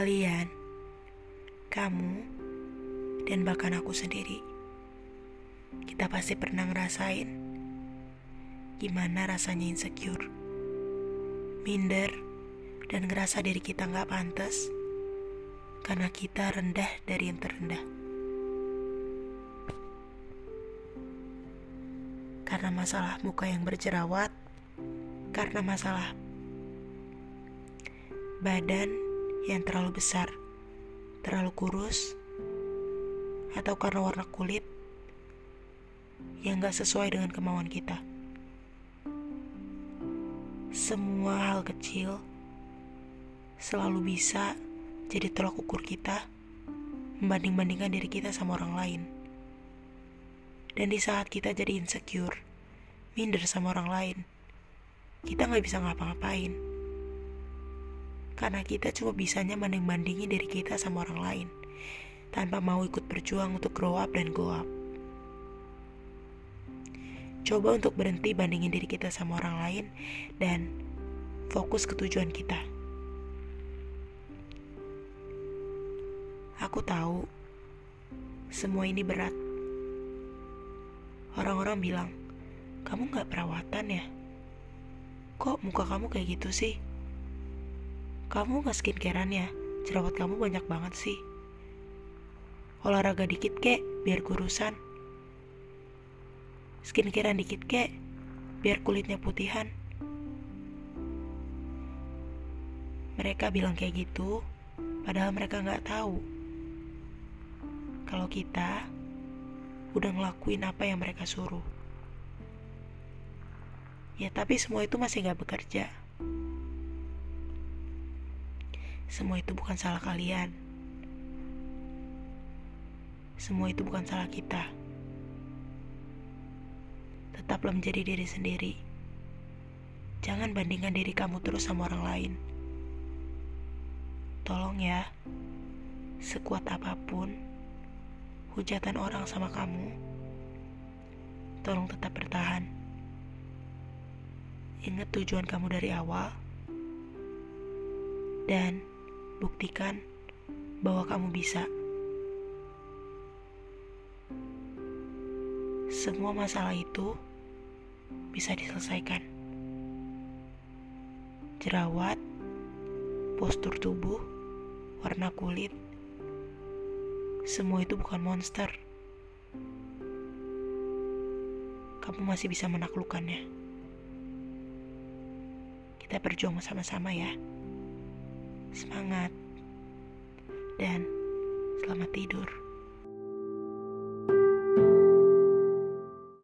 Kalian, kamu, dan bahkan aku sendiri, kita pasti pernah ngerasain gimana rasanya insecure, minder, dan ngerasa diri kita nggak pantas karena kita rendah dari yang terendah. Karena masalah muka yang berjerawat, karena masalah badan yang terlalu besar, terlalu kurus, atau karena warna kulit yang gak sesuai dengan kemauan kita. Semua hal kecil selalu bisa jadi tolak ukur kita membanding-bandingkan diri kita sama orang lain. Dan di saat kita jadi insecure, minder sama orang lain, kita nggak bisa ngapa-ngapain karena kita cuma bisanya banding-bandingin diri kita sama orang lain tanpa mau ikut berjuang untuk grow up dan go up. Coba untuk berhenti bandingin diri kita sama orang lain dan fokus ke tujuan kita. Aku tahu semua ini berat. Orang-orang bilang, kamu gak perawatan ya? Kok muka kamu kayak gitu sih? Kamu gak skincarean ya? Jerawat kamu banyak banget sih. Olahraga dikit kek, biar kurusan. Skincarean dikit kek, biar kulitnya putihan. Mereka bilang kayak gitu, padahal mereka nggak tahu kalau kita udah ngelakuin apa yang mereka suruh. Ya tapi semua itu masih gak bekerja. Semua itu bukan salah kalian. Semua itu bukan salah kita. Tetaplah menjadi diri sendiri. Jangan bandingkan diri kamu terus sama orang lain. Tolong ya, sekuat apa pun hujatan orang sama kamu, tolong tetap bertahan. Ingat tujuan kamu dari awal, dan Buktikan bahwa kamu bisa. Semua masalah itu bisa diselesaikan. Jerawat, postur tubuh, warna kulit, semua itu bukan monster. Kamu masih bisa menaklukkannya. Kita berjuang sama-sama ya semangat, dan selamat tidur.